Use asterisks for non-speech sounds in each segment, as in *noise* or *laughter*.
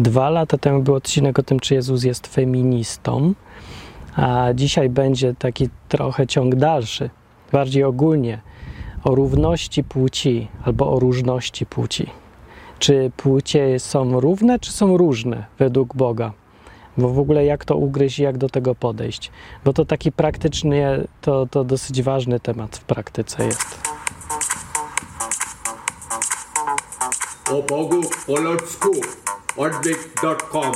Dwa lata temu był odcinek o tym, czy Jezus jest feministą, a dzisiaj będzie taki trochę ciąg dalszy, bardziej ogólnie o równości płci albo o różności płci. Czy płcie są równe, czy są różne według Boga? Bo w ogóle jak to ugryźć i jak do tego podejść? Bo to taki praktycznie, to, to dosyć ważny temat w praktyce jest. o Bogu po ludzku odwyk.com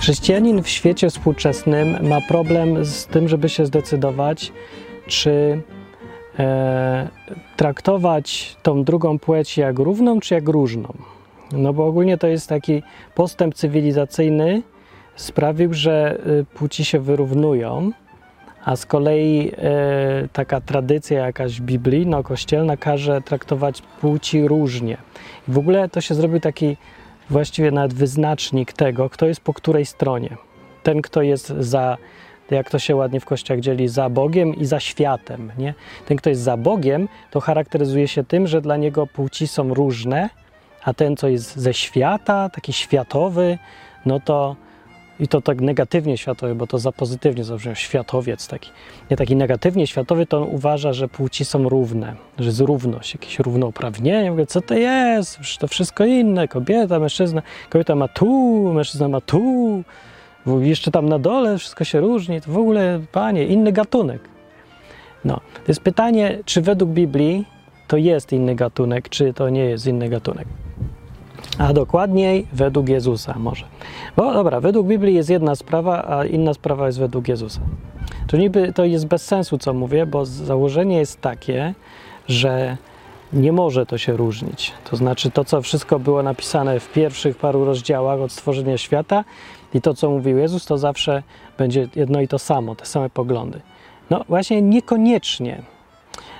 Chrześcijanin w świecie współczesnym ma problem z tym, żeby się zdecydować, czy e, traktować tą drugą płeć jak równą, czy jak różną. No bo ogólnie to jest taki postęp cywilizacyjny sprawił, że y, płci się wyrównują, a z kolei e, taka tradycja jakaś biblijno-kościelna każe traktować płci różnie. I w ogóle to się zrobił taki właściwie nawet wyznacznik tego, kto jest po której stronie. Ten, kto jest za, jak to się ładnie w kościach dzieli, za Bogiem i za światem. Nie? Ten, kto jest za Bogiem, to charakteryzuje się tym, że dla niego płci są różne, a ten, co jest ze świata, taki światowy, no to i to tak negatywnie światowy, bo to za pozytywnie zabrzmiał światowiec taki. Nie taki negatywnie światowy, to on uważa, że płci są równe, że jest równość, jakieś równouprawnienie. Mówię, co to jest? Przecież to wszystko inne. Kobieta, mężczyzna, kobieta ma tu, mężczyzna ma tu. Jeszcze tam na dole wszystko się różni. To w ogóle, panie, inny gatunek. No, to jest pytanie, czy według Biblii to jest inny gatunek, czy to nie jest inny gatunek a dokładniej według Jezusa może. Bo dobra, według Biblii jest jedna sprawa, a inna sprawa jest według Jezusa. To niby to jest bez sensu, co mówię, bo założenie jest takie, że nie może to się różnić. To znaczy to, co wszystko było napisane w pierwszych paru rozdziałach od stworzenia świata i to, co mówił Jezus, to zawsze będzie jedno i to samo, te same poglądy. No właśnie niekoniecznie.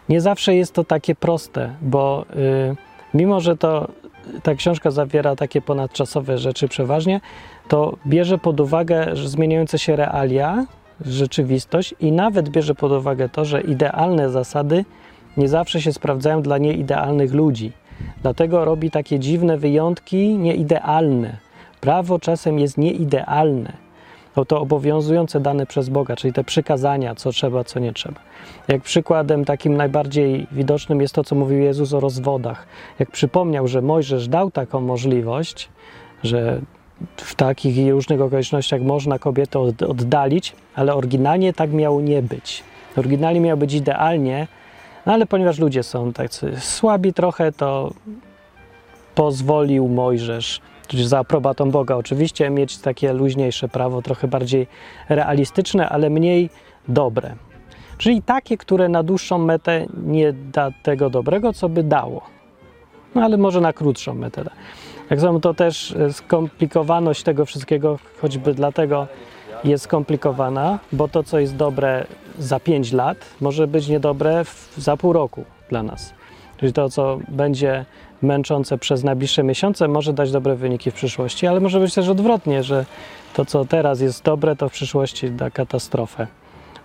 Nie zawsze jest to takie proste, bo yy, mimo, że to ta książka zawiera takie ponadczasowe rzeczy przeważnie, to bierze pod uwagę zmieniające się realia, rzeczywistość i nawet bierze pod uwagę to, że idealne zasady nie zawsze się sprawdzają dla nieidealnych ludzi. Dlatego robi takie dziwne wyjątki nieidealne. Prawo czasem jest nieidealne no to obowiązujące dane przez Boga, czyli te przykazania, co trzeba, co nie trzeba. Jak przykładem takim najbardziej widocznym jest to, co mówił Jezus o rozwodach. Jak przypomniał, że Mojżesz dał taką możliwość, że w takich i różnych okolicznościach można kobietę oddalić, ale oryginalnie tak miało nie być. Oryginalnie miało być idealnie, no ale ponieważ ludzie są tacy słabi trochę, to pozwolił Mojżesz czy za aprobatą Boga oczywiście, mieć takie luźniejsze prawo, trochę bardziej realistyczne, ale mniej dobre. Czyli takie, które na dłuższą metę nie da tego dobrego, co by dało. No ale może na krótszą metę. Tak samo to też skomplikowaność tego wszystkiego, choćby dlatego jest skomplikowana, bo to, co jest dobre za 5 lat, może być niedobre za pół roku dla nas. Czyli to, co będzie męczące przez najbliższe miesiące, może dać dobre wyniki w przyszłości, ale może być też odwrotnie, że to, co teraz jest dobre, to w przyszłości da katastrofę.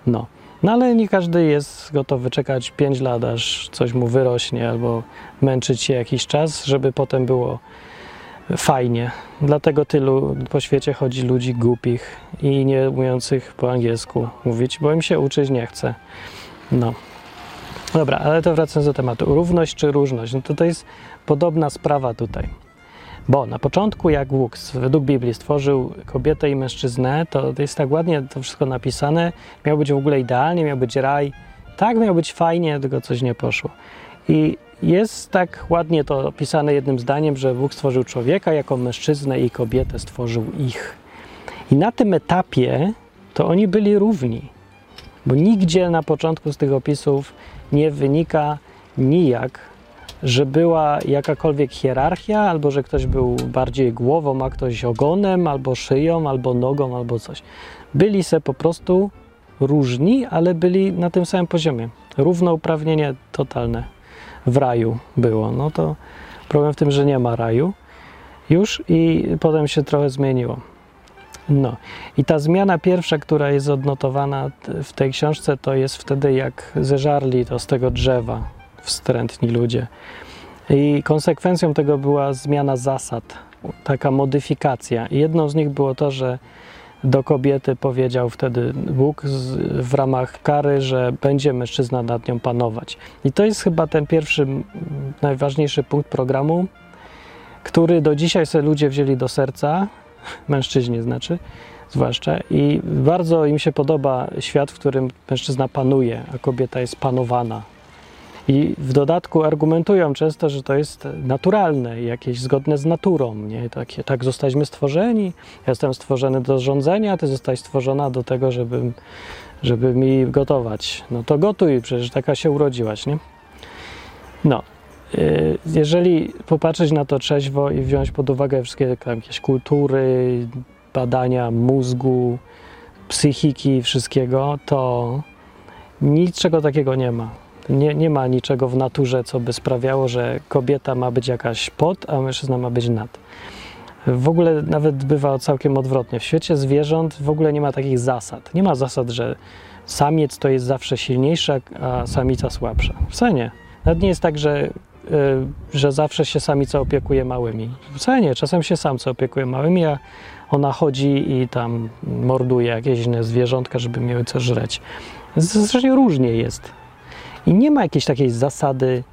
No. No ale nie każdy jest gotowy czekać 5 lat, aż coś mu wyrośnie, albo męczyć się jakiś czas, żeby potem było fajnie. Dlatego tylu po świecie chodzi ludzi głupich i nie umiejących po angielsku mówić, bo im się uczyć nie chce. No. Dobra, ale to wracając do tematu. Równość czy różność? No to to jest podobna sprawa tutaj. Bo na początku, jak Bóg według Biblii stworzył kobietę i mężczyznę, to jest tak ładnie to wszystko napisane. Miał być w ogóle idealnie, miał być raj. Tak, miał być fajnie, tylko coś nie poszło. I jest tak ładnie to opisane jednym zdaniem, że Bóg stworzył człowieka jako mężczyznę i kobietę stworzył ich. I na tym etapie to oni byli równi. Bo nigdzie na początku z tych opisów nie wynika nijak, że była jakakolwiek hierarchia, albo że ktoś był bardziej głową, a ktoś ogonem, albo szyją, albo nogą, albo coś. Byli se po prostu różni, ale byli na tym samym poziomie. Równouprawnienie totalne w raju było. No to problem w tym, że nie ma raju już i potem się trochę zmieniło. No i ta zmiana pierwsza, która jest odnotowana w tej książce, to jest wtedy, jak zeżarli to z tego drzewa wstrętni ludzie. I konsekwencją tego była zmiana zasad, taka modyfikacja. I jedną z nich było to, że do kobiety powiedział wtedy Bóg w ramach kary, że będzie mężczyzna nad nią panować. I to jest chyba ten pierwszy, najważniejszy punkt programu, który do dzisiaj sobie ludzie wzięli do serca, mężczyźni znaczy, zwłaszcza, i bardzo im się podoba świat, w którym mężczyzna panuje, a kobieta jest panowana. I w dodatku argumentują często, że to jest naturalne, jakieś zgodne z naturą. Nie? Tak zostaliśmy stworzeni. Ja jestem stworzony do rządzenia, ty zostałeś stworzona do tego, żeby, żeby mi gotować. No to gotuj, przecież taka się urodziłaś, nie? No. Y, Jeżeli popatrzeć na to trzeźwo i wziąć pod uwagę wszystkie jakieś kultury, badania mózgu, psychiki, wszystkiego, to niczego takiego nie ma. Nie, nie ma niczego w naturze, co by sprawiało, że kobieta ma być jakaś pod, a mężczyzna ma być nad. W ogóle nawet bywa całkiem odwrotnie. W świecie zwierząt w ogóle nie ma takich zasad. Nie ma zasad, że samiec to jest zawsze silniejszy, a samica słabsza. Wcale nie. Nawet nie jest tak, że, że zawsze się samica opiekuje małymi. Wcale nie. Czasem się samca opiekuje małymi, a ona chodzi i tam morduje jakieś inne zwierzątka, żeby miały co żreć. Zresztą różnie jest. I nie ma jakiejś takiej zasady,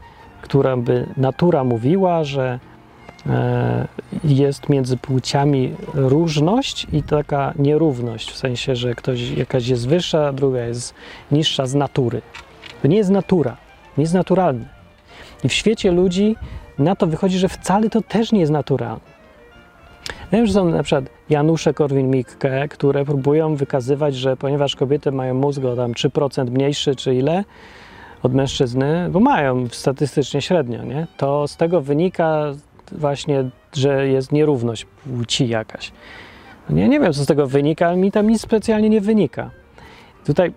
która by natura mówiła, że e, jest między płciami różność i taka nierówność, w sensie, że ktoś, jakaś jest wyższa, druga jest niższa z natury. To nie jest natura, nie jest naturalne. I w świecie ludzi na to wychodzi, że wcale to też nie jest naturalne. Wiem, że są na przykład Janusze Korwin-Mikke, które próbują wykazywać, że ponieważ kobiety mają mózg o tam 3% mniejszy czy ile od mężczyzny, bo mają statystycznie średnio, nie? to z tego wynika właśnie, że jest nierówność płci jakaś. Nie, nie wiem, co z tego wynika, ale mi tam nic specjalnie nie wynika. Tutaj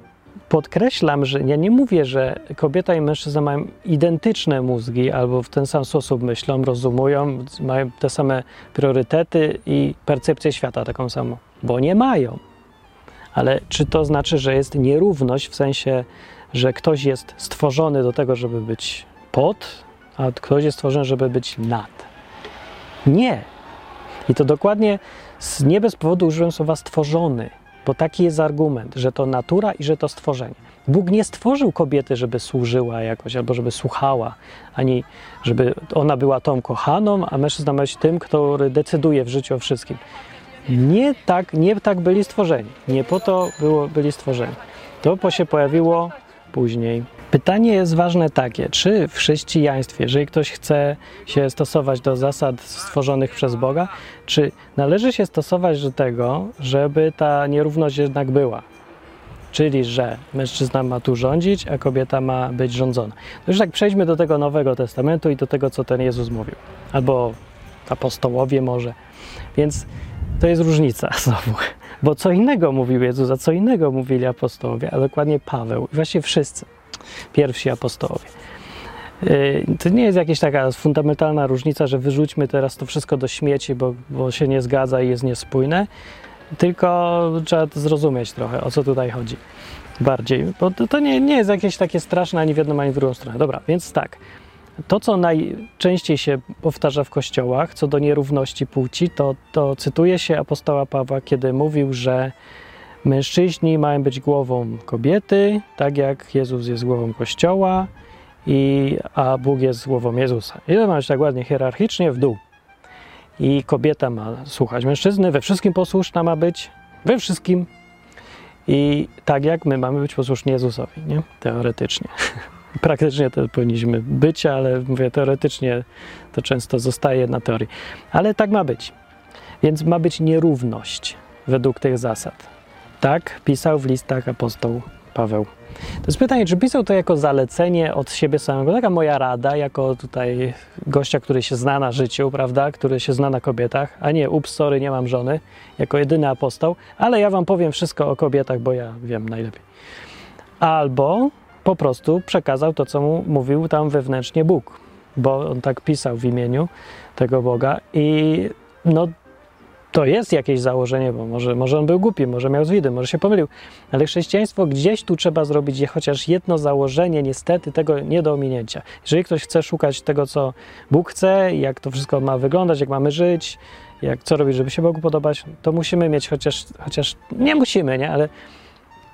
podkreślam, że ja nie mówię, że kobieta i mężczyzna mają identyczne mózgi albo w ten sam sposób myślą, rozumują, mają te same priorytety i percepcję świata taką samą, bo nie mają. Ale czy to znaczy, że jest nierówność w sensie, że ktoś jest stworzony do tego, żeby być pod, a ktoś jest stworzony, żeby być nad? Nie. I to dokładnie nie bez powodu użyłem słowa stworzony, bo taki jest argument, że to natura i że to stworzenie. Bóg nie stworzył kobiety, żeby służyła jakoś albo żeby słuchała, ani żeby ona była tą kochaną, a mężczyzna ma być tym, który decyduje w życiu o wszystkim. Nie tak, nie tak byli stworzeni. Nie po to było, byli stworzeni. To się pojawiło później. Pytanie jest ważne takie, czy w chrześcijaństwie, jeżeli ktoś chce się stosować do zasad stworzonych przez Boga, czy należy się stosować do tego, żeby ta nierówność jednak była? Czyli, że mężczyzna ma tu rządzić, a kobieta ma być rządzona. To już tak przejdźmy do tego Nowego Testamentu i do tego, co ten Jezus mówił. Albo apostołowie może. Więc to jest różnica *laughs* znowu. Bo co innego mówił Jezus, a co innego mówili apostołowie, a dokładnie Paweł. I właściwie wszyscy pierwsi apostołowie. Yy, To nie jest jakaś taka fundamentalna różnica, że wyrzućmy teraz to wszystko do śmieci, bo, bo się nie zgadza i jest niespójne, tylko trzeba zrozumieć trochę, o co tutaj chodzi bardziej, bo to, to nie, nie jest jakieś takie straszne ani w jedną, ani w drugą stronę. Dobra, więc tak, to co najczęściej się powtarza w kościołach co do nierówności płci, to, to cytuje się apostoła Pawła, kiedy mówił, że Mężczyźni mają być głową kobiety, tak jak Jezus jest głową Kościoła, i, a Bóg jest głową Jezusa. I to ma być tak ładnie hierarchicznie w dół. I kobieta ma słuchać mężczyzny, we wszystkim posłuszna ma być, we wszystkim. I tak jak my mamy być posłuszni Jezusowi, nie? Teoretycznie. *laughs* Praktycznie to powinniśmy być, ale mówię teoretycznie, to często zostaje na teorii. Ale tak ma być. Więc ma być nierówność według tych zasad. Tak pisał w listach apostoł Paweł. To jest pytanie, czy pisał to jako zalecenie od siebie samego, taka moja rada, jako tutaj gościa, który się zna na życiu, prawda, który się zna na kobietach, a nie, ups, sorry, nie mam żony, jako jedyny apostoł, ale ja wam powiem wszystko o kobietach, bo ja wiem najlepiej. Albo po prostu przekazał to, co mu mówił tam wewnętrznie Bóg, bo on tak pisał w imieniu tego Boga i no to jest jakieś założenie, bo może, może on był głupi, może miał zwidy, może się pomylił, ale chrześcijaństwo gdzieś tu trzeba zrobić chociaż jedno założenie, niestety tego nie do ominięcia. Jeżeli ktoś chce szukać tego, co Bóg chce, jak to wszystko ma wyglądać, jak mamy żyć, jak co robić, żeby się Bogu podobać, to musimy mieć chociaż, chociaż nie musimy, nie, ale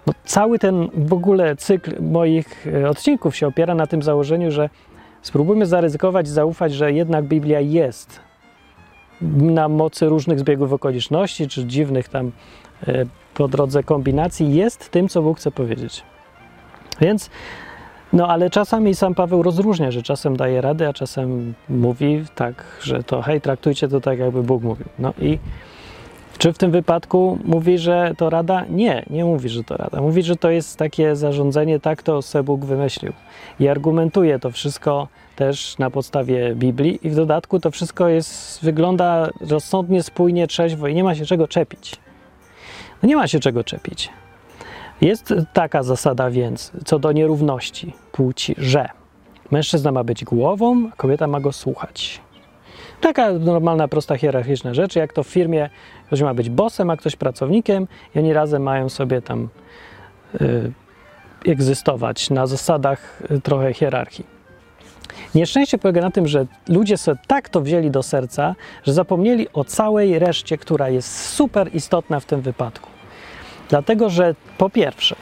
no, cały ten w ogóle cykl moich e, odcinków się opiera na tym założeniu, że spróbujmy zaryzykować, zaufać, że jednak Biblia jest na mocy różnych zbiegów okoliczności, czy dziwnych tam e, po drodze kombinacji, jest tym, co Bóg chce powiedzieć. Więc, no ale czasami sam Paweł rozróżnia, że czasem daje radę, a czasem mówi tak, że to hej, traktujcie to tak, jakby Bóg mówił. No i czy w tym wypadku mówi, że to rada? Nie, nie mówi, że to rada. Mówi, że to jest takie zarządzenie, tak to se Bóg wymyślił. I argumentuje to wszystko też na podstawie Biblii i w dodatku to wszystko jest, wygląda rozsądnie, spójnie, trzeźwo i nie ma się czego czepić. No nie ma się czego czepić. Jest taka zasada więc, co do nierówności płci, że mężczyzna ma być głową, a kobieta ma go słuchać. Taka normalna, prosta, hierarchiczna rzecz, jak to w firmie ktoś ma być bossem, a ktoś pracownikiem i oni razem mają sobie tam y, egzystować na zasadach y, trochę hierarchii. Nieszczęście polega na tym, że ludzie sobie tak to wzięli do serca, że zapomnieli o całej reszcie, która jest super istotna w tym wypadku. Dlatego, że po pierwsze,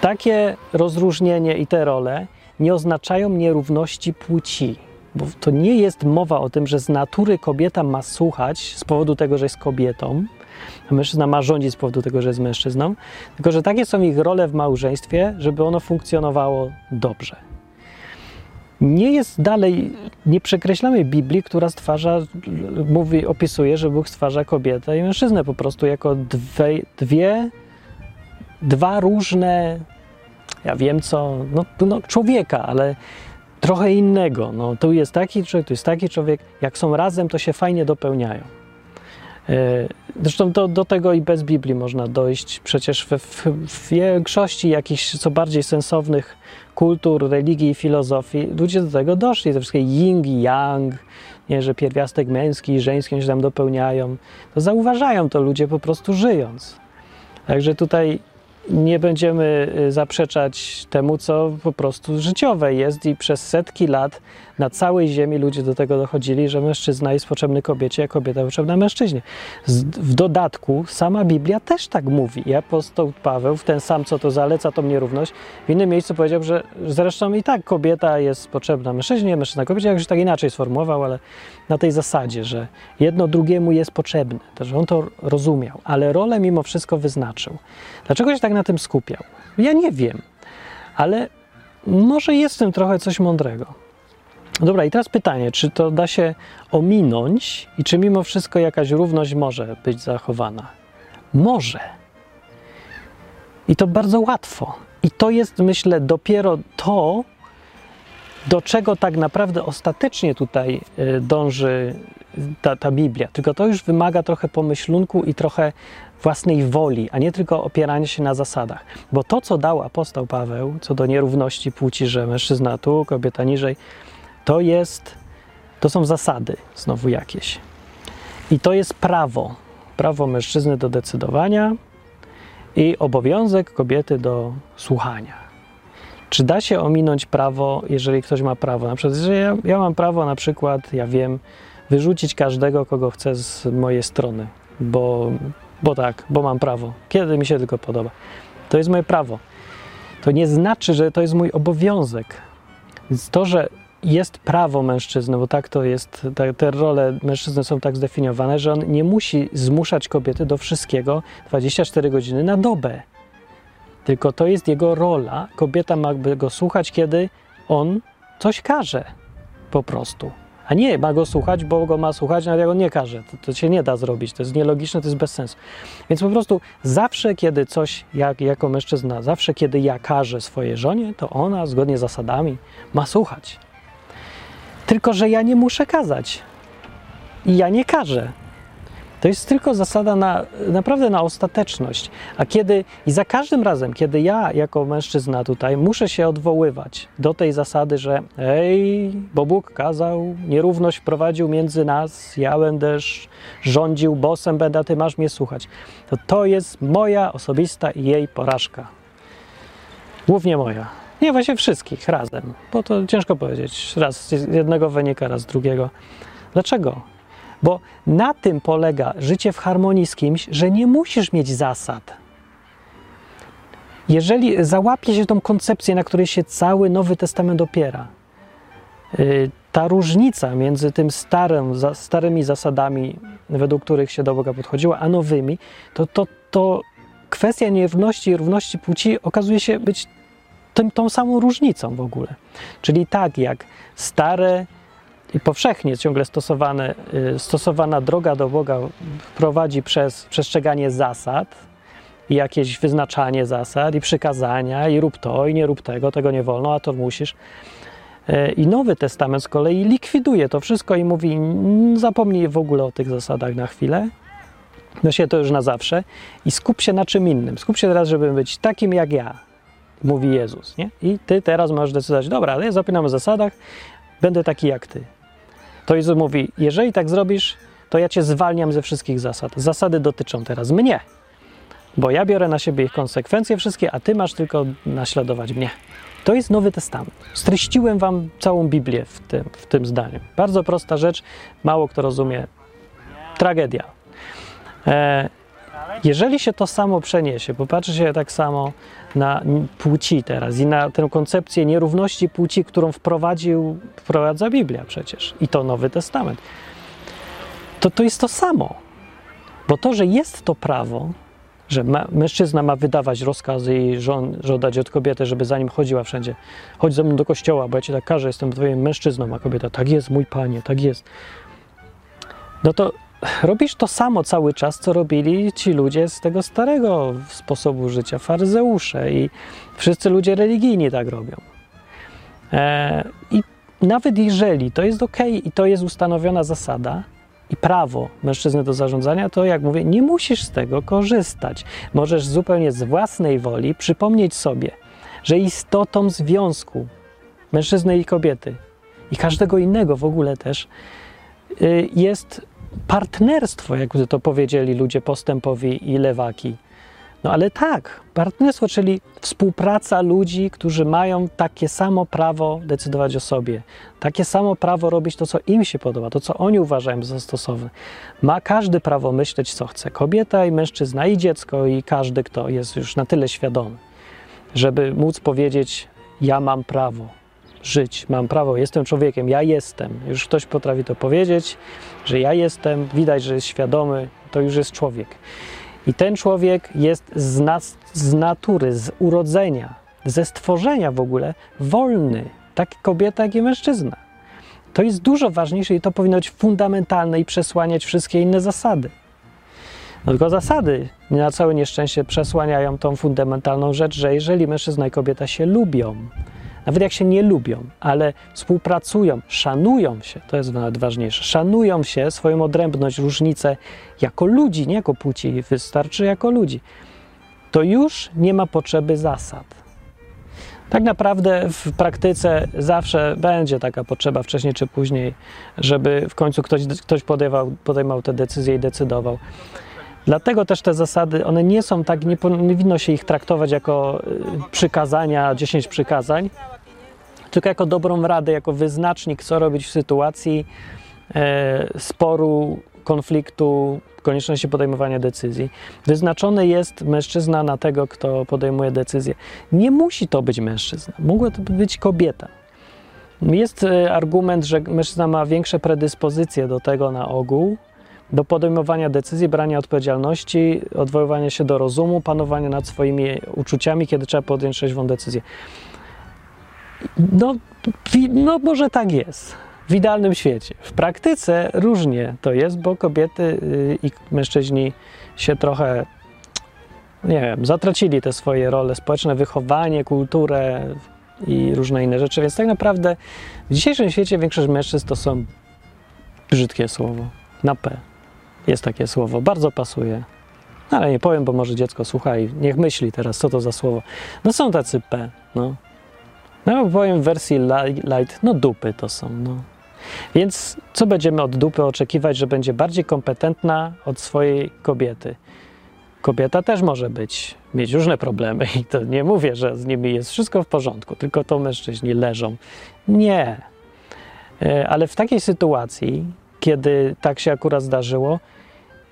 takie rozróżnienie i te role nie oznaczają nierówności płci. Bo to nie jest mowa o tym, że z natury kobieta ma słuchać z powodu tego, że jest kobietą, a mężczyzna ma rządzić z powodu tego, że jest mężczyzną, tylko że takie są ich role w małżeństwie, żeby ono funkcjonowało dobrze. Nie jest dalej, nie przekreślamy Biblii, która stwarza, mówi, opisuje, że Bóg stwarza kobietę i mężczyznę po prostu jako dwie, dwie dwa różne, ja wiem co, no, no człowieka, ale trochę innego. No, tu jest taki człowiek, tu jest taki człowiek. Jak są razem, to się fajnie dopełniają. E, zresztą do, do tego i bez Biblii można dojść. Przecież w, w, w większości jakichś co bardziej sensownych kultur, religii i filozofii ludzie do tego doszli. Te wszystkie yin i yang, nie, że pierwiastek męski i żeński się tam dopełniają. To zauważają to ludzie po prostu żyjąc. Także tutaj nie będziemy y, zaprzeczać temu, co po prostu życiowe jest i przez setki lat na całej ziemi ludzie do tego dochodzili, że mężczyzna jest potrzebny kobiecie, a kobieta potrzebna mężczyźnie. w dodatku sama Biblia też tak mówi. Apostoł Paweł, ten sam, co to zaleca tą nierówność, w innym miejscu powiedział, że zresztą i tak kobieta jest potrzebna mężczyźnie, mężczyzna kobiecie, jak już tak inaczej sformułował, ale na tej zasadzie, że jedno drugiemu jest potrzebne. To, że on to rozumiał, ale rolę mimo wszystko wyznaczył. Dlaczego się tak na tym skupiał? Ja nie wiem, ale może jest w tym trochę coś mądrego. Dobra, i teraz pytanie, czy to da się ominąć i czy mimo wszystko jakaś równość może być zachowana? Może. I to bardzo łatwo. I to jest, myślę, dopiero to, do czego tak naprawdę ostatecznie tutaj y, dąży ta, ta Biblia. Tylko to już wymaga trochę pomyślunku i trochę własnej woli, a nie tylko opierania się na zasadach. Bo to, co dał apostoł Paweł, co do nierówności płci, że mężczyzna tu, kobieta niżej, to jest, to są zasady znowu jakieś. I to jest prawo. Prawo mężczyzny do decydowania i obowiązek kobiety do słuchania. Czy da się ominąć prawo, jeżeli ktoś ma prawo? Na przykład, jeżeli ja, ja mam prawo, na przykład, ja wiem, wyrzucić każdego, kogo chcę z mojej strony, bo, bo tak, bo mam prawo, kiedy mi się tylko podoba. To jest moje prawo. To nie znaczy, że to jest mój obowiązek. Więc to, że jest prawo mężczyzny, bo tak to jest, te, te role mężczyzny są tak zdefiniowane, że on nie musi zmuszać kobiety do wszystkiego 24 godziny na dobę. Tylko to jest jego rola. Kobieta ma go słuchać, kiedy on coś każe. Po prostu. A nie ma go słuchać, bo go ma słuchać, nawet jak on nie każe. To, to się nie da zrobić. To jest nielogiczne, to jest bez sensu. Więc po prostu zawsze, kiedy coś, jak, jako mężczyzna, zawsze, kiedy ja każę swojej żonie, to ona, zgodnie z zasadami, ma słuchać. Tylko, że ja nie muszę kazać. I ja nie każę. To jest tylko zasada na, naprawdę na ostateczność. A kiedy, i za każdym razem, kiedy ja jako mężczyzna tutaj muszę się odwoływać do tej zasady, że ej, bo Bóg kazał, nierówność wprowadził między nas, ja będę rządził, bosem będę, a ty masz mnie słuchać, to to jest moja osobista i jej porażka. Głównie moja. Nie, właśnie wszystkich razem, bo to ciężko powiedzieć. Raz z jednego wynika, raz z drugiego. Dlaczego? Bo na tym polega życie w harmonii z kimś, że nie musisz mieć zasad. Jeżeli załapie się tą koncepcję, na której się cały Nowy Testament opiera, y, ta różnica między tym starym, starymi zasadami, według których się do Boga podchodziło, a nowymi, to, to, to kwestia nierówności i równości płci okazuje się być tym, tą samą różnicą w ogóle. Czyli tak jak stare i powszechnie ciągle y, stosowana droga do Boga prowadzi przez przestrzeganie zasad i jakieś wyznaczanie zasad i przykazania i rób to i nie rób tego, tego nie wolno, a to musisz. Y, I Nowy Testament z kolei likwiduje to wszystko i mówi: zapomnij w ogóle o tych zasadach na chwilę, no się to już na zawsze i skup się na czym innym. Skup się teraz, żeby być takim jak ja, mówi Jezus. Nie? I ty teraz możesz decydować: dobra, ale ja zapinam o zasadach, będę taki jak ty. To Jezus mówi: Jeżeli tak zrobisz, to ja cię zwalniam ze wszystkich zasad. Zasady dotyczą teraz mnie, bo ja biorę na siebie ich konsekwencje wszystkie, a ty masz tylko naśladować mnie. To jest Nowy Testament. Streściłem wam całą Biblię w tym, w tym zdaniu. Bardzo prosta rzecz, mało kto rozumie. Tragedia. E, jeżeli się to samo przeniesie, popatrzy się tak samo na płci teraz i na tę koncepcję nierówności płci, którą wprowadził, wprowadza Biblia przecież i to Nowy Testament, to to jest to samo. Bo to, że jest to prawo, że ma, mężczyzna ma wydawać rozkazy i żon, żądać od kobiety, żeby za nim chodziła wszędzie. Chodź ze mną do kościoła, bo ja ci tak każę, jestem twoim mężczyzną, a kobieta, tak jest, mój panie, tak jest. No to robisz to samo cały czas, co robili ci ludzie z tego starego sposobu życia, faryzeusze i wszyscy ludzie religijni tak robią. E, I nawet jeżeli to jest ok i to jest ustanowiona zasada i prawo mężczyzny do zarządzania, to jak mówię, nie musisz z tego korzystać. Możesz zupełnie z własnej woli przypomnieć sobie, że istotą związku mężczyzny i kobiety i każdego innego w ogóle też y, jest partnerstwo, jakby to powiedzieli ludzie postępowi i lewaki. No ale tak, partnerstwo, czyli współpraca ludzi, którzy mają takie samo prawo decydować o sobie, takie samo prawo robić to, co im się podoba, to, co oni uważają za stosowne. Ma każdy prawo myśleć, co chce. Kobieta i mężczyzna, i dziecko, i każdy, kto jest już na tyle świadomy, żeby móc powiedzieć: Ja mam prawo żyć, mam prawo, jestem człowiekiem, ja jestem. Już ktoś potrafi to powiedzieć, że ja jestem, widać, że jest świadomy, to już jest człowiek. I ten człowiek jest z, nas, z natury, z urodzenia, ze stworzenia w ogóle wolny, tak kobieta, jak i mężczyzna. To jest dużo ważniejsze i to powinno być fundamentalne i przesłaniać wszystkie inne zasady. No tylko zasady na całe nieszczęście przesłaniają tą fundamentalną rzecz, że jeżeli mężczyzna i kobieta się lubią, nawet jak się nie lubią, ale współpracują, szanują się, to jest nawet ważniejsze, szanują się, swoją odrębność, różnicę jako ludzi, nie jako płci, wystarczy jako ludzi, to już nie ma potrzeby zasad. Tak naprawdę w praktyce zawsze będzie taka potrzeba, wcześniej czy później, żeby w końcu ktoś, ktoś podejmował, podejmował te decyzje i decydował. Dlatego też te zasady, one nie są tak, nie powinno się ich traktować jako y, przykazania, 10 przykazań, tylko jako dobrą radę, jako wyznacznik, co robić w sytuacji e, sporu, konfliktu, konieczności podejmowania decyzji. Wyznaczony jest mężczyzna na tego, kto podejmuje decyzję. Nie musi to być mężczyzna, mogła to być kobieta. Jest e, argument, że mężczyzna ma większe predyspozycje do tego na ogół, do podejmowania decyzji, brania odpowiedzialności, odwoływania się do rozumu, panowania nad swoimi uczuciami, kiedy trzeba podjąć trzeźwą decyzję. No, no może tak jest. W idealnym świecie. W praktyce różnie to jest, bo kobiety y, i mężczyźni się trochę, nie wiem, zatracili te swoje role społeczne, wychowanie, kulturę i różne inne rzeczy, więc tak naprawdę w dzisiejszym świecie większość mężczyzn to są brzydkie słowo, na P. Jest takie słowo, bardzo pasuje. No, ale nie powiem, bo może dziecko słucha i niech myśli teraz, co to za słowo. No są tacy P, no. No powiem w wersji light, no dupy to są, no. Więc co będziemy od dupy oczekiwać, że będzie bardziej kompetentna od swojej kobiety? Kobieta też może być, mieć różne problemy i to nie mówię, że z nimi jest wszystko w porządku, tylko to mężczyźni leżą. Nie. E, ale w takiej sytuacji, kiedy tak się akurat zdarzyło,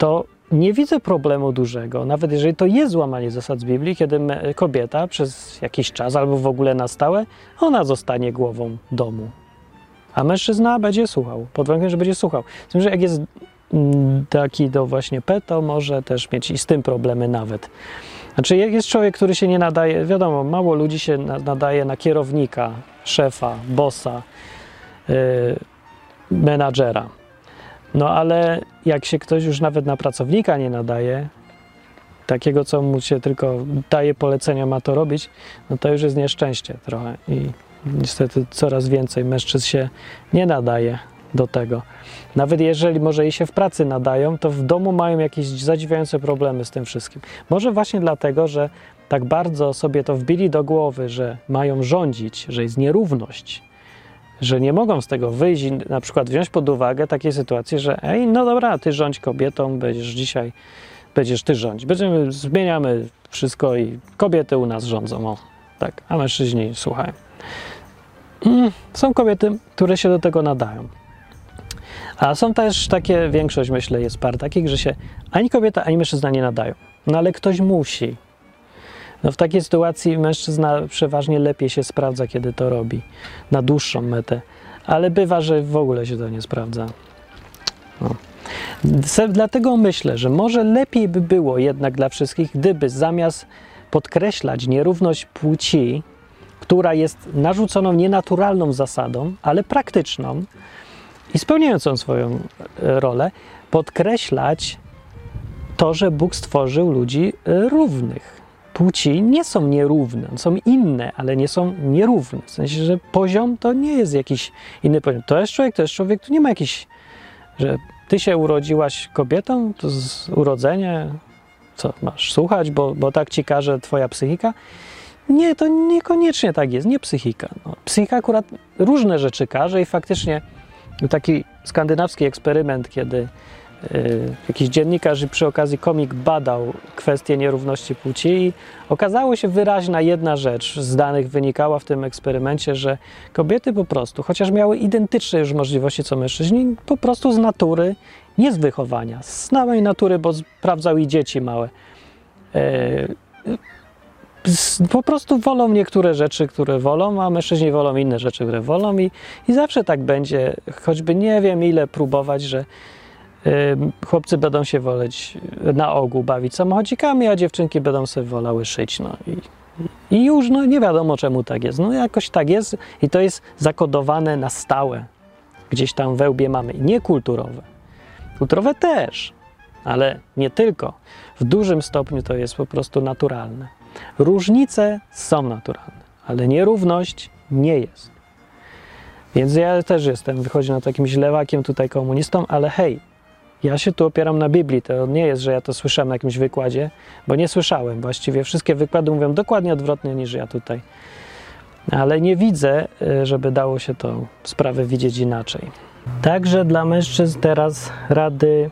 to nie widzę problemu dużego, nawet jeżeli to jest złamanie zasad z Biblii, kiedy kobieta przez jakiś czas albo w ogóle na stałe, ona zostanie głową domu. A mężczyzna będzie słuchał, pod warunkiem, że będzie słuchał. Z tym, że jak jest mm, taki do właśnie P, to może też mieć i z tym problemy nawet. Znaczy, jak jest człowiek, który się nie nadaje, wiadomo, mało ludzi się nadaje na kierownika, szefa, bossa, yy, menadżera. No ale jak się ktoś już nawet na pracownika nie nadaje, takiego, co mu się tylko daje polecenia, ma to robić, no to już jest nieszczęście trochę. I niestety coraz więcej mężczyzn się nie nadaje do tego. Nawet jeżeli może i się w pracy nadają, to w domu mają jakieś zadziwiające problemy z tym wszystkim. Może właśnie dlatego, że tak bardzo sobie to wbili do głowy, że mają rządzić, że jest nierówność, że nie mogą z tego wyjść i na przykład wziąć pod uwagę takie sytuacje, że ej, no dobra, ty rządź kobietą, będziesz dzisiaj, będziesz ty rządzić. Będziemy, zmieniamy wszystko i kobiety u nas rządzą, o, tak, a mężczyźni słuchają. Mm, są kobiety, które się do tego nadają. A są też takie, większość myślę jest par takich, że się ani kobieta, ani mężczyzna nie nadają. No ale ktoś musi. No w takiej sytuacji mężczyzna przeważnie lepiej się sprawdza, kiedy to robi, na dłuższą metę, ale bywa, że w ogóle się to nie sprawdza. No. Dlatego myślę, że może lepiej by było jednak dla wszystkich, gdyby zamiast podkreślać nierówność płci, która jest narzuconą nienaturalną zasadą, ale praktyczną i spełniającą swoją e, rolę, podkreślać to, że Bóg stworzył ludzi e, równych płci nie są nierówne, są inne, ale nie są nierówne. W sensie, że poziom to nie jest jakiś inny poziom. To jest człowiek, to jest człowiek, tu nie ma jakiś, że ty się urodziłaś kobietą, to z urodzenia, co masz słuchać, bo, bo tak ci każe twoja psychika. Nie, to niekoniecznie tak jest, nie psychika. No, psychika akurat różne rzeczy każe i faktycznie taki skandynawski eksperyment, kiedy jakiś dziennikarz i przy okazji komik badał kwestię nierówności płci i okazało się wyraźna jedna rzecz z danych wynikała w tym eksperymencie, że kobiety po prostu, chociaż miały identyczne już możliwości co mężczyźni, po prostu z natury, nie z wychowania, z samej natury, bo sprawdzał i dzieci małe, y, po prostu wolą niektóre rzeczy, które wolą, a mężczyźni wolą inne rzeczy, które wolą i, i zawsze tak będzie, choćby nie wiem ile próbować, że chłopcy będą się woleć na ogół bawić samochodzikami, a dziewczynki będą sobie wolały szyć. No i, i już no, nie wiadomo czemu tak jest. No jakoś tak jest i to jest zakodowane na stałe. Gdzieś tam we łbie mamy. Nie kulturowe. Też, ale nie tylko. W dużym stopniu to jest po prostu naturalne. Różnice są naturalne, ale nierówność nie jest. Więc ja też jestem, wychodzi na to jakimś lewakiem tutaj komunistą, ale hej, ja się tu opieram na Biblii. To nie jest, że ja to słyszałem na jakimś wykładzie, bo nie słyszałem. Właściwie wszystkie wykłady mówią dokładnie odwrotnie niż ja tutaj. Ale nie widzę, e, żeby dało się to sprawę widzieć inaczej. Także dla mężczyzn teraz rady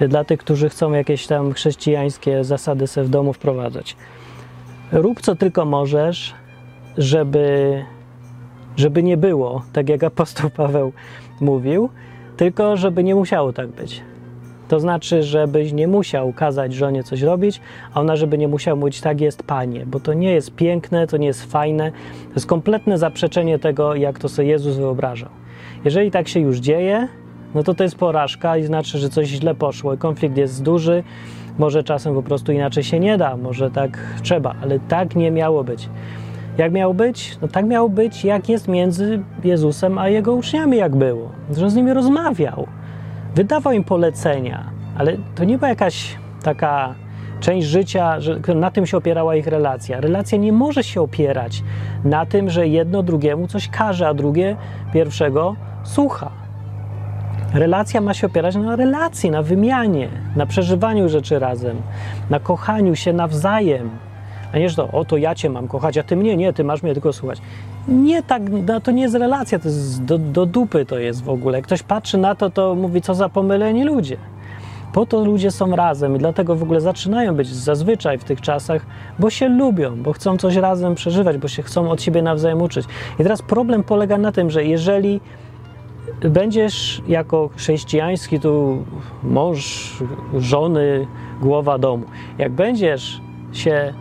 e, dla tych, którzy chcą jakieś tam chrześcijańskie zasady w domu wprowadzać. Rób co tylko możesz, żeby, żeby nie było, tak jak apostoł *laughs* Paweł mówił, tylko żeby nie musiało tak być. To znaczy, żebyś nie musiał kazać żonie coś robić, a ona, żeby nie musiała mówić, tak jest panie, bo to nie jest piękne, to nie jest fajne. To jest kompletne zaprzeczenie tego, jak to sobie Jezus wyobrażał. Jeżeli tak się już dzieje, no to to jest porażka i znaczy, że coś źle poszło. Konflikt jest duży, może czasem po prostu inaczej się nie da, może tak trzeba, ale tak nie miało być. Jak miało być? No tak miało być, jak jest między Jezusem a jego uczniami, jak było. Że on z nimi rozmawiał wydawał im polecenia, ale to nie była jakaś taka część życia, że na tym się opierała ich relacja. Relacja nie może się opierać na tym, że jedno drugiemu coś każe, a drugie pierwszego słucha. Relacja ma się opierać na relacji, na wymianie, na przeżywaniu rzeczy razem, na kochaniu się nawzajem. A nie, że to, o to ja cię mam kochać, a ty mnie nie, ty masz mnie tylko słuchać. Nie tak, no, to nie jest relacja, to jest do, do dupy to jest w ogóle. Ktoś patrzy na to, to mówi, co za pomyleni ludzie. Po to ludzie są razem i dlatego w ogóle zaczynają być zazwyczaj w tych czasach, bo się lubią, bo chcą coś razem przeżywać, bo się chcą od siebie nawzajem uczyć. I teraz problem polega na tym, że jeżeli będziesz jako chrześcijański tu mąż, żony, głowa domu, jak będziesz się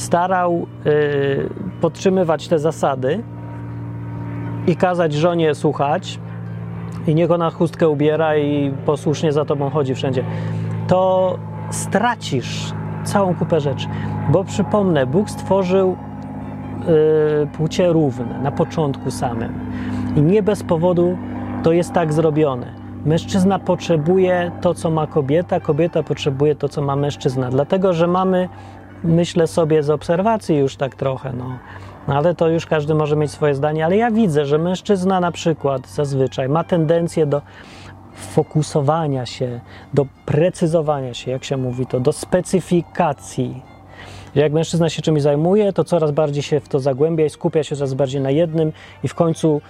starał y, podtrzymywać te zasady i kazać żonie słuchać, i niech ona chustkę ubiera i posłusznie za tobą chodzi wszędzie, to stracisz całą kupę rzeczy. Bo przypomnę, Bóg stworzył y, płcie równe na początku samym. I nie bez powodu to jest tak zrobione. Mężczyzna potrzebuje to, co ma kobieta, kobieta potrzebuje to, co ma mężczyzna. Dlatego, że mamy, myślę sobie z obserwacji już tak trochę, no, ale to już każdy może mieć swoje zdanie, ale ja widzę, że mężczyzna na przykład zazwyczaj ma tendencję do fokusowania się, do precyzowania się, jak się mówi to, do specyfikacji. Jak mężczyzna się czymś zajmuje, to coraz bardziej się w to zagłębia i skupia się coraz bardziej na jednym i w końcu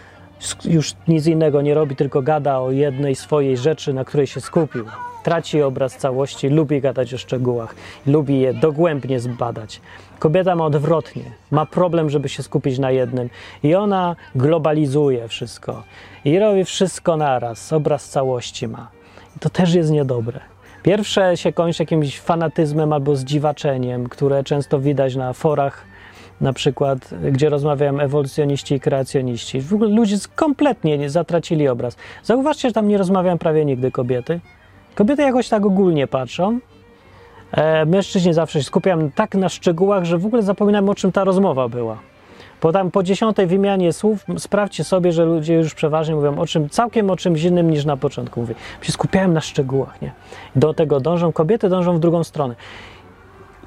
już nic innego nie robi, tylko gada o jednej swojej rzeczy, na której się skupił. Traci obraz całości, lubi gadać o szczegółach, lubi je dogłębnie zbadać. Kobieta ma odwrotnie, ma problem, żeby się skupić na jednym i ona globalizuje wszystko i robi wszystko naraz, obraz całości ma. To też jest niedobre. Pierwsze się kończy jakimś fanatyzmem albo zdziwaczeniem, które często widać na forach, na przykład, gdzie rozmawiają ewolucjoniści i kreacjoniści. W ogóle ludzie kompletnie nie zatracili obraz. Zauważcie, że tam nie rozmawiają prawie nigdy kobiety. Kobiety jakoś tak ogólnie patrzą, E, mężczyźni zawsze się skupiają tak na szczegółach, że w ogóle zapominam o czym ta rozmowa była. Po tam po dziesiątej wymianie słów sprawdźcie sobie, że ludzie już przeważnie mówią o czym, całkiem o czymś innym niż na początku mówię. Się skupiałem na szczegółach, nie? Do tego dążą kobiety, dążą w drugą stronę.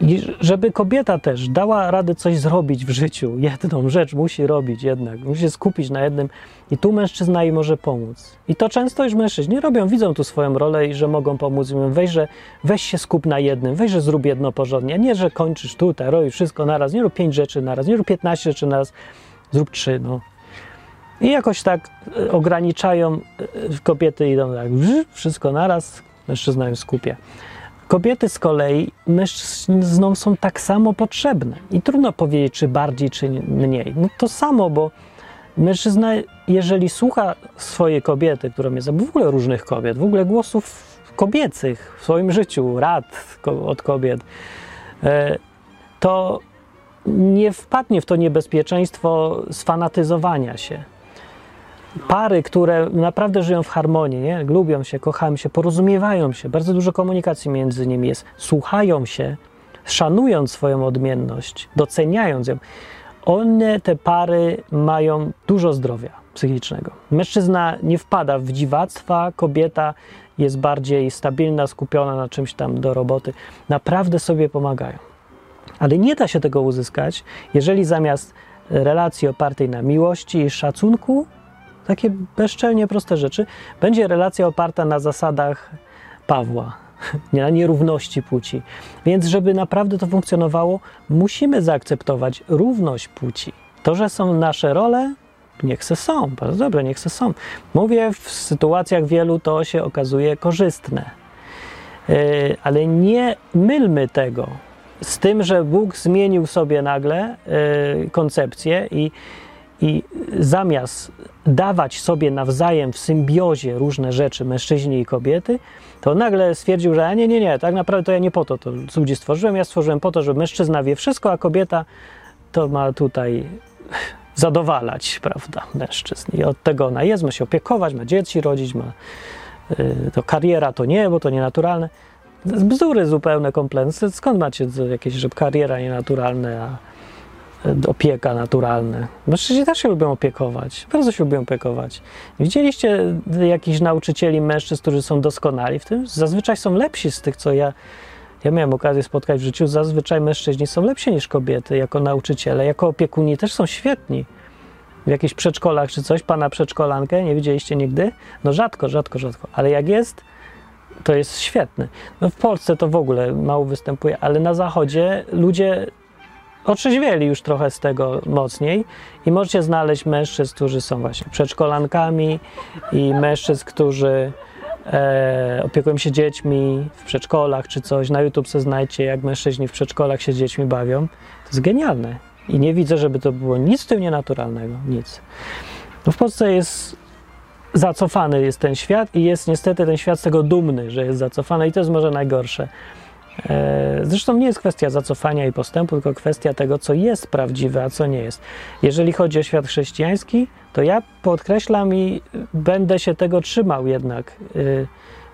I żeby kobieta też dała radę coś zrobić w życiu, jedną rzecz musi robić jednak, musi się skupić na jednym i tu mężczyzna jej może pomóc. I to często już mężczyźni robią, widzą tu swoją rolę i że mogą pomóc. I weź, że, weź się skup na jednym, weź, że zrób jedno porządnie, nie, że kończysz tutaj, robisz wszystko naraz, nie rób pięć rzeczy naraz, nie rób piętnaście rzeczy naraz, zrób trzy, no. I jakoś tak e, ograniczają, e, kobiety idą tak, wszystko naraz, mężczyzna ją skupia. Kobiety z kolei mężczyznom są tak samo potrzebne. I trudno powiedzieć, czy bardziej, czy mniej. No to samo, bo mężczyzna, jeżeli słucha swojej kobiety, którą jest, w ogóle różnych kobiet, w ogóle głosów kobiecych w swoim życiu, rad od kobiet, e, to nie wpadnie w to niebezpieczeństwo sfanatyzowania się pary, które naprawdę żyją w harmonii, nie? lubią się, kochają się, porozumiewają się, bardzo dużo komunikacji między nimi jest, słuchają się, szanując swoją odmienność, doceniając ją, one, te pary, mają dużo zdrowia psychicznego. Mężczyzna nie wpada w dziwactwa, kobieta jest bardziej stabilna, skupiona na czymś tam do roboty. Naprawdę sobie pomagają. Ale nie da się tego uzyskać, jeżeli zamiast relacji opartej na miłości i szacunku, takie bezczelnie proste rzeczy, będzie relacja oparta na zasadach Pawła, *laughs* na nierówności płci. Więc, żeby naprawdę to funkcjonowało, musimy zaakceptować równość płci. To, że są nasze role, niech se są, bardzo dobre, niech se są. Mówię, w sytuacjach wielu to się okazuje korzystne. Yy, ale nie mylmy tego z tym, że Bóg zmienił sobie nagle yy, koncepcję i i zamiast dawać sobie nawzajem w symbiozie różne rzeczy, mężczyźni i kobiety, to nagle stwierdził, że nie, nie, nie, tak naprawdę to ja nie po to to ludzi stworzyłem, ja stworzyłem po to, że mężczyzna wie wszystko, a kobieta to ma tutaj zadowalać, prawda, mężczyzn. I od tego ona jest, ma się opiekować, ma dzieci rodzić, ma y, to kariera to nie, bo to nienaturalne. Bzdury zupełne, kompletne. Skąd macie jakieś, że kariera nienaturalne, a opieka naturalna. Mężczyźni też się lubią opiekować, bardzo się lubią opiekować. Widzieliście jakichś nauczycieli mężczyzn, którzy są doskonali w tym? Zazwyczaj są lepsi z tych, co ja, ja miałem okazję spotkać w życiu. Zazwyczaj mężczyźni są lepsi niż kobiety jako nauczyciele, jako opiekuni też są świetni. w jakichś przedszkolach czy coś, pana przedszkolankę, nie widzieliście nigdy? No rzadko, rzadko, rzadko, ale jak jest, to jest świetny. No w Polsce to w ogóle mało występuje, ale na zachodzie ludzie otrzeźwieli już trochę z tego mocniej i możecie znaleźć mężczyzn, którzy są właśnie przedszkolankami i mężczyzn, którzy e, opiekują się dziećmi w przedszkolach czy coś. Na YouTube se znajdzie, jak mężczyźni w przedszkolach się z dziećmi bawią. To jest genialne. I nie widzę, żeby to było nic w tym nienaturalnego. Nic. No w Polsce jest zacofany jest ten świat i jest niestety ten świat z tego dumny, że jest zacofany i to jest może najgorsze. E, Zresztą nie jest kwestia zacofania i postępu, tylko kwestia tego, co jest prawdziwe, a co nie jest. Jeżeli chodzi o świat chrześcijański, to ja podkreślam i będę się tego trzymał jednak. E,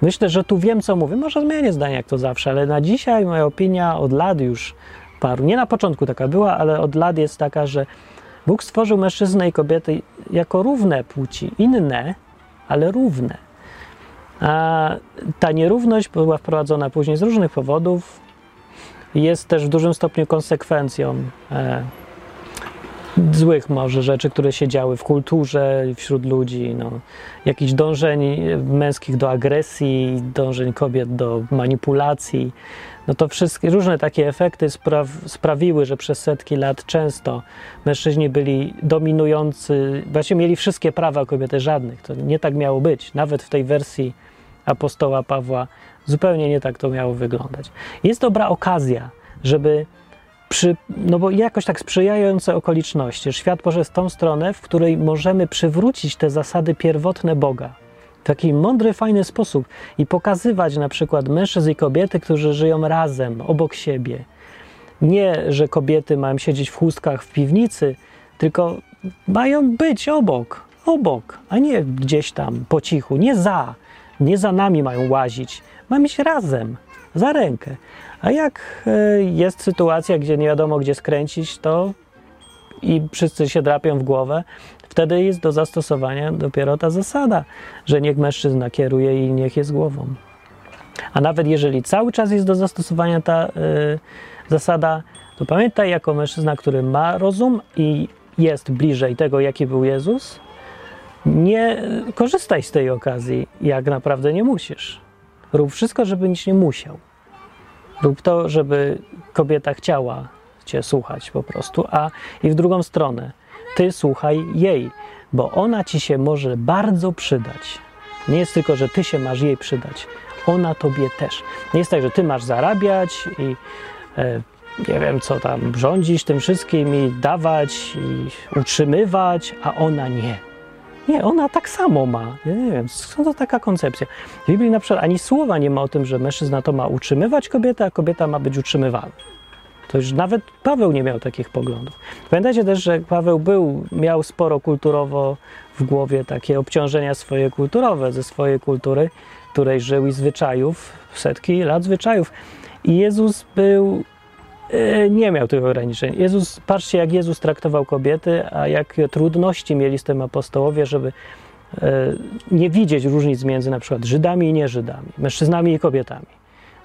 Myślę, że tu wiem, co mówię. Może zmienię zdanie, jak to zawsze, ale na dzisiaj moja opinia od lat już paru, nie na początku taka była, ale od lat jest taka, że Bóg stworzył mężczyznę i kobiety jako równe płci, inne, ale równe. A ta nierówność była wprowadzona później z różnych powodów. Jest też w dużym stopniu konsekwencją e, złych może rzeczy, które się działy w kulturze, wśród ludzi. No, jakichś dążeń męskich do agresji, dążeń kobiet do manipulacji. No to wszystkie różne takie efekty spra- sprawiły, że przez setki lat często mężczyźni byli dominujący, właśnie mieli wszystkie prawa, kobiety żadnych. To nie tak miało być. Nawet w tej wersji apostoła Pawła zupełnie nie tak to miało wyglądać. Jest dobra okazja, żeby przy, no bo jakoś tak sprzyjające okoliczności, świat poszedł w tą stronę, w której możemy przywrócić te zasady pierwotne Boga w taki mądry, fajny sposób i pokazywać na przykład mężczyzn i kobiety, którzy żyją razem, obok siebie. Nie, że kobiety mają siedzieć w chustkach w piwnicy, tylko mają być obok, obok, a nie gdzieś tam po cichu, nie za, nie za nami mają łazić, mają iść razem, za rękę. A jak e, jest sytuacja, gdzie nie wiadomo gdzie skręcić, to i wszyscy się drapią w głowę, wtedy jest do zastosowania dopiero ta zasada, że niech mężczyzna kieruje i niech jest głową. A nawet jeżeli cały czas jest do zastosowania ta y, zasada, to pamiętaj jako mężczyzna, który ma rozum i jest bliżej tego, jaki był Jezus, nie korzystaj z tej okazji, jak naprawdę nie musisz. Rób wszystko, żeby nic nie musiał. Rób to, żeby kobieta chciała cię słuchać po prostu, a i w drugą stronę, ty słuchaj jej, bo ona ci się może bardzo przydać. Nie jest tylko, że ty się masz jej przydać, ona tobie też. Nie jest tak, że ty masz zarabiać i e, nie wiem, co tam rządzić tym wszystkim i dawać i utrzymywać, a ona nie. Nie, ona tak samo ma. Ja nie wiem, skąd to taka koncepcja. W Biblii na przykład ani słowa nie ma o tym, że mężczyzna to ma utrzymywać kobietę, a kobieta ma być utrzymywana. To już nawet Paweł nie miał takich poglądów. Pamiętajcie też, że Paweł był, miał sporo kulturowo w głowie takie obciążenia swoje kulturowe, ze swojej kultury, której żył i zwyczajów, setki lat zwyczajów. I Jezus był nie miał tych ograniczeń. Jezus, patrzcie, jak Jezus traktował kobiety, a jakie trudności mieli z tym apostołowie, żeby e, nie widzieć różnic między na przykład Żydami i nieżydami, mężczyznami i kobietami.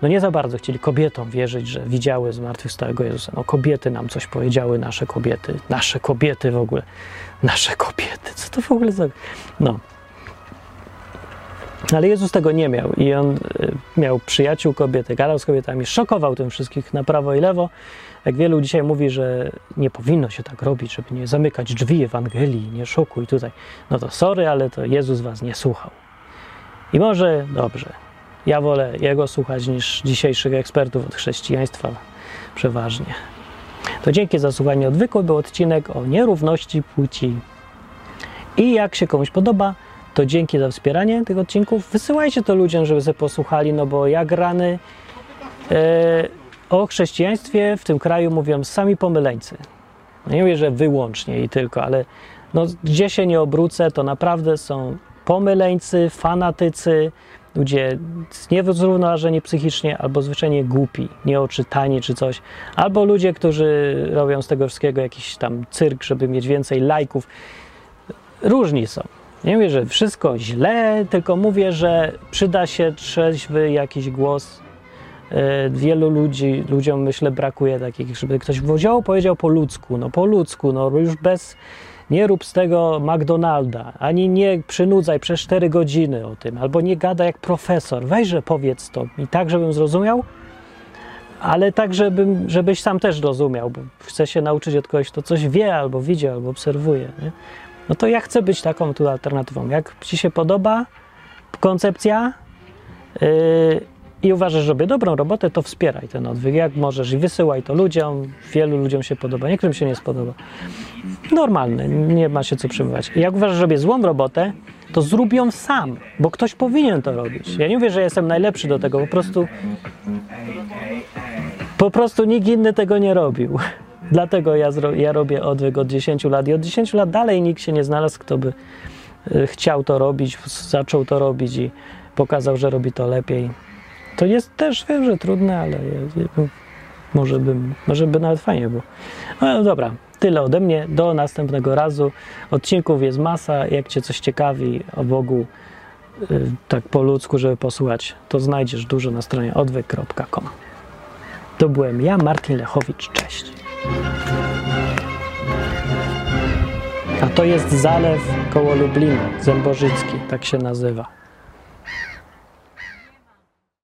No nie za bardzo chcieli kobietom wierzyć, że widziały zmartwychwstałego Jezusa. No kobiety nam coś powiedziały, nasze kobiety, nasze kobiety w ogóle, nasze kobiety, co to w ogóle za... No. Ale Jezus tego nie miał i on y, miał przyjaciół kobiety, gadał z kobietami, szokował tym wszystkich na prawo i lewo. Jak wielu dzisiaj mówi, że nie powinno się tak robić, żeby nie zamykać drzwi Ewangelii, nie szokuj tutaj. No to sorry, ale to Jezus was nie słuchał. I może dobrze. Ja wolę jego słuchać niż dzisiejszych ekspertów od chrześcijaństwa przeważnie. To dzięki za słuchanie odwykły był odcinek o nierówności płci. I jak się komuś podoba, to dzięki za wspieranie tych odcinków. Wysyłajcie to ludziom, żeby sobie posłuchali, no bo jak rany e, o chrześcijaństwie w tym kraju mówią sami pomyleńcy. Nie mówię, że wyłącznie i tylko, ale no, gdzie się nie obrócę, to naprawdę są pomyleńcy, fanatycy, ludzie niezrównoważeni psychicznie albo zwyczajnie głupi, nieoczytani czy coś, albo ludzie, którzy robią z tego wszystkiego jakiś tam cyrk, żeby mieć więcej lajków. Różni są. Nie mówię, że wszystko źle, tylko mówię, że przyda się trzeźwy jakiś głos. E, Wielu ludzi, ludziom myślę brakuje takich, żeby ktoś wziął, powiedział po ludzku, no po ludzku, no już bez, Nie rób z tego McDonalda, ani nie przynudzaj przez 4 godziny o tym, albo nie gada jak profesor. Weźże powiedz to i tak, żebym zrozumiał, ale tak, żebym, żebyś sam też rozumiał, bo chcę się nauczyć od kogoś, kto coś wie, albo widzi, albo obserwuje. Nie? No to ja chcę być taką tu alternatywą. Jak ci się podoba koncepcja yy, i uważasz, że robię dobrą robotę, to wspieraj ten odwyk, jak możesz i wysyłaj to ludziom. Wielu ludziom się podoba, niektórym się nie spodoba. Normalne, nie ma się co przejmować. I jak uważasz, że robię złą robotę, to zrób ją sam, bo ktoś powinien to robić. Ja nie mówię, że jestem najlepszy do tego, po prostu po prostu nikt inny tego nie robił. Dlatego ja, ja robię odwyk od 10 lat i od 10 lat dalej nikt się nie znalazł, kto by y, chciał to robić, zaczął to robić i pokazał, że robi to lepiej. To jest też, wiem, że trudne, ale może, bym, może by nawet fajnie było. No dobra, tyle ode mnie. Do następnego razu. Odcinków jest masa. Jak Cię coś ciekawi o Bogu, y, tak po ludzku, żeby posłuchać, to znajdziesz dużo na stronie odwyk.com. To byłem ja, Martin Lechowicz. Cześć. A to jest zalew koło Lublina, Zębożycki, tak się nazywa.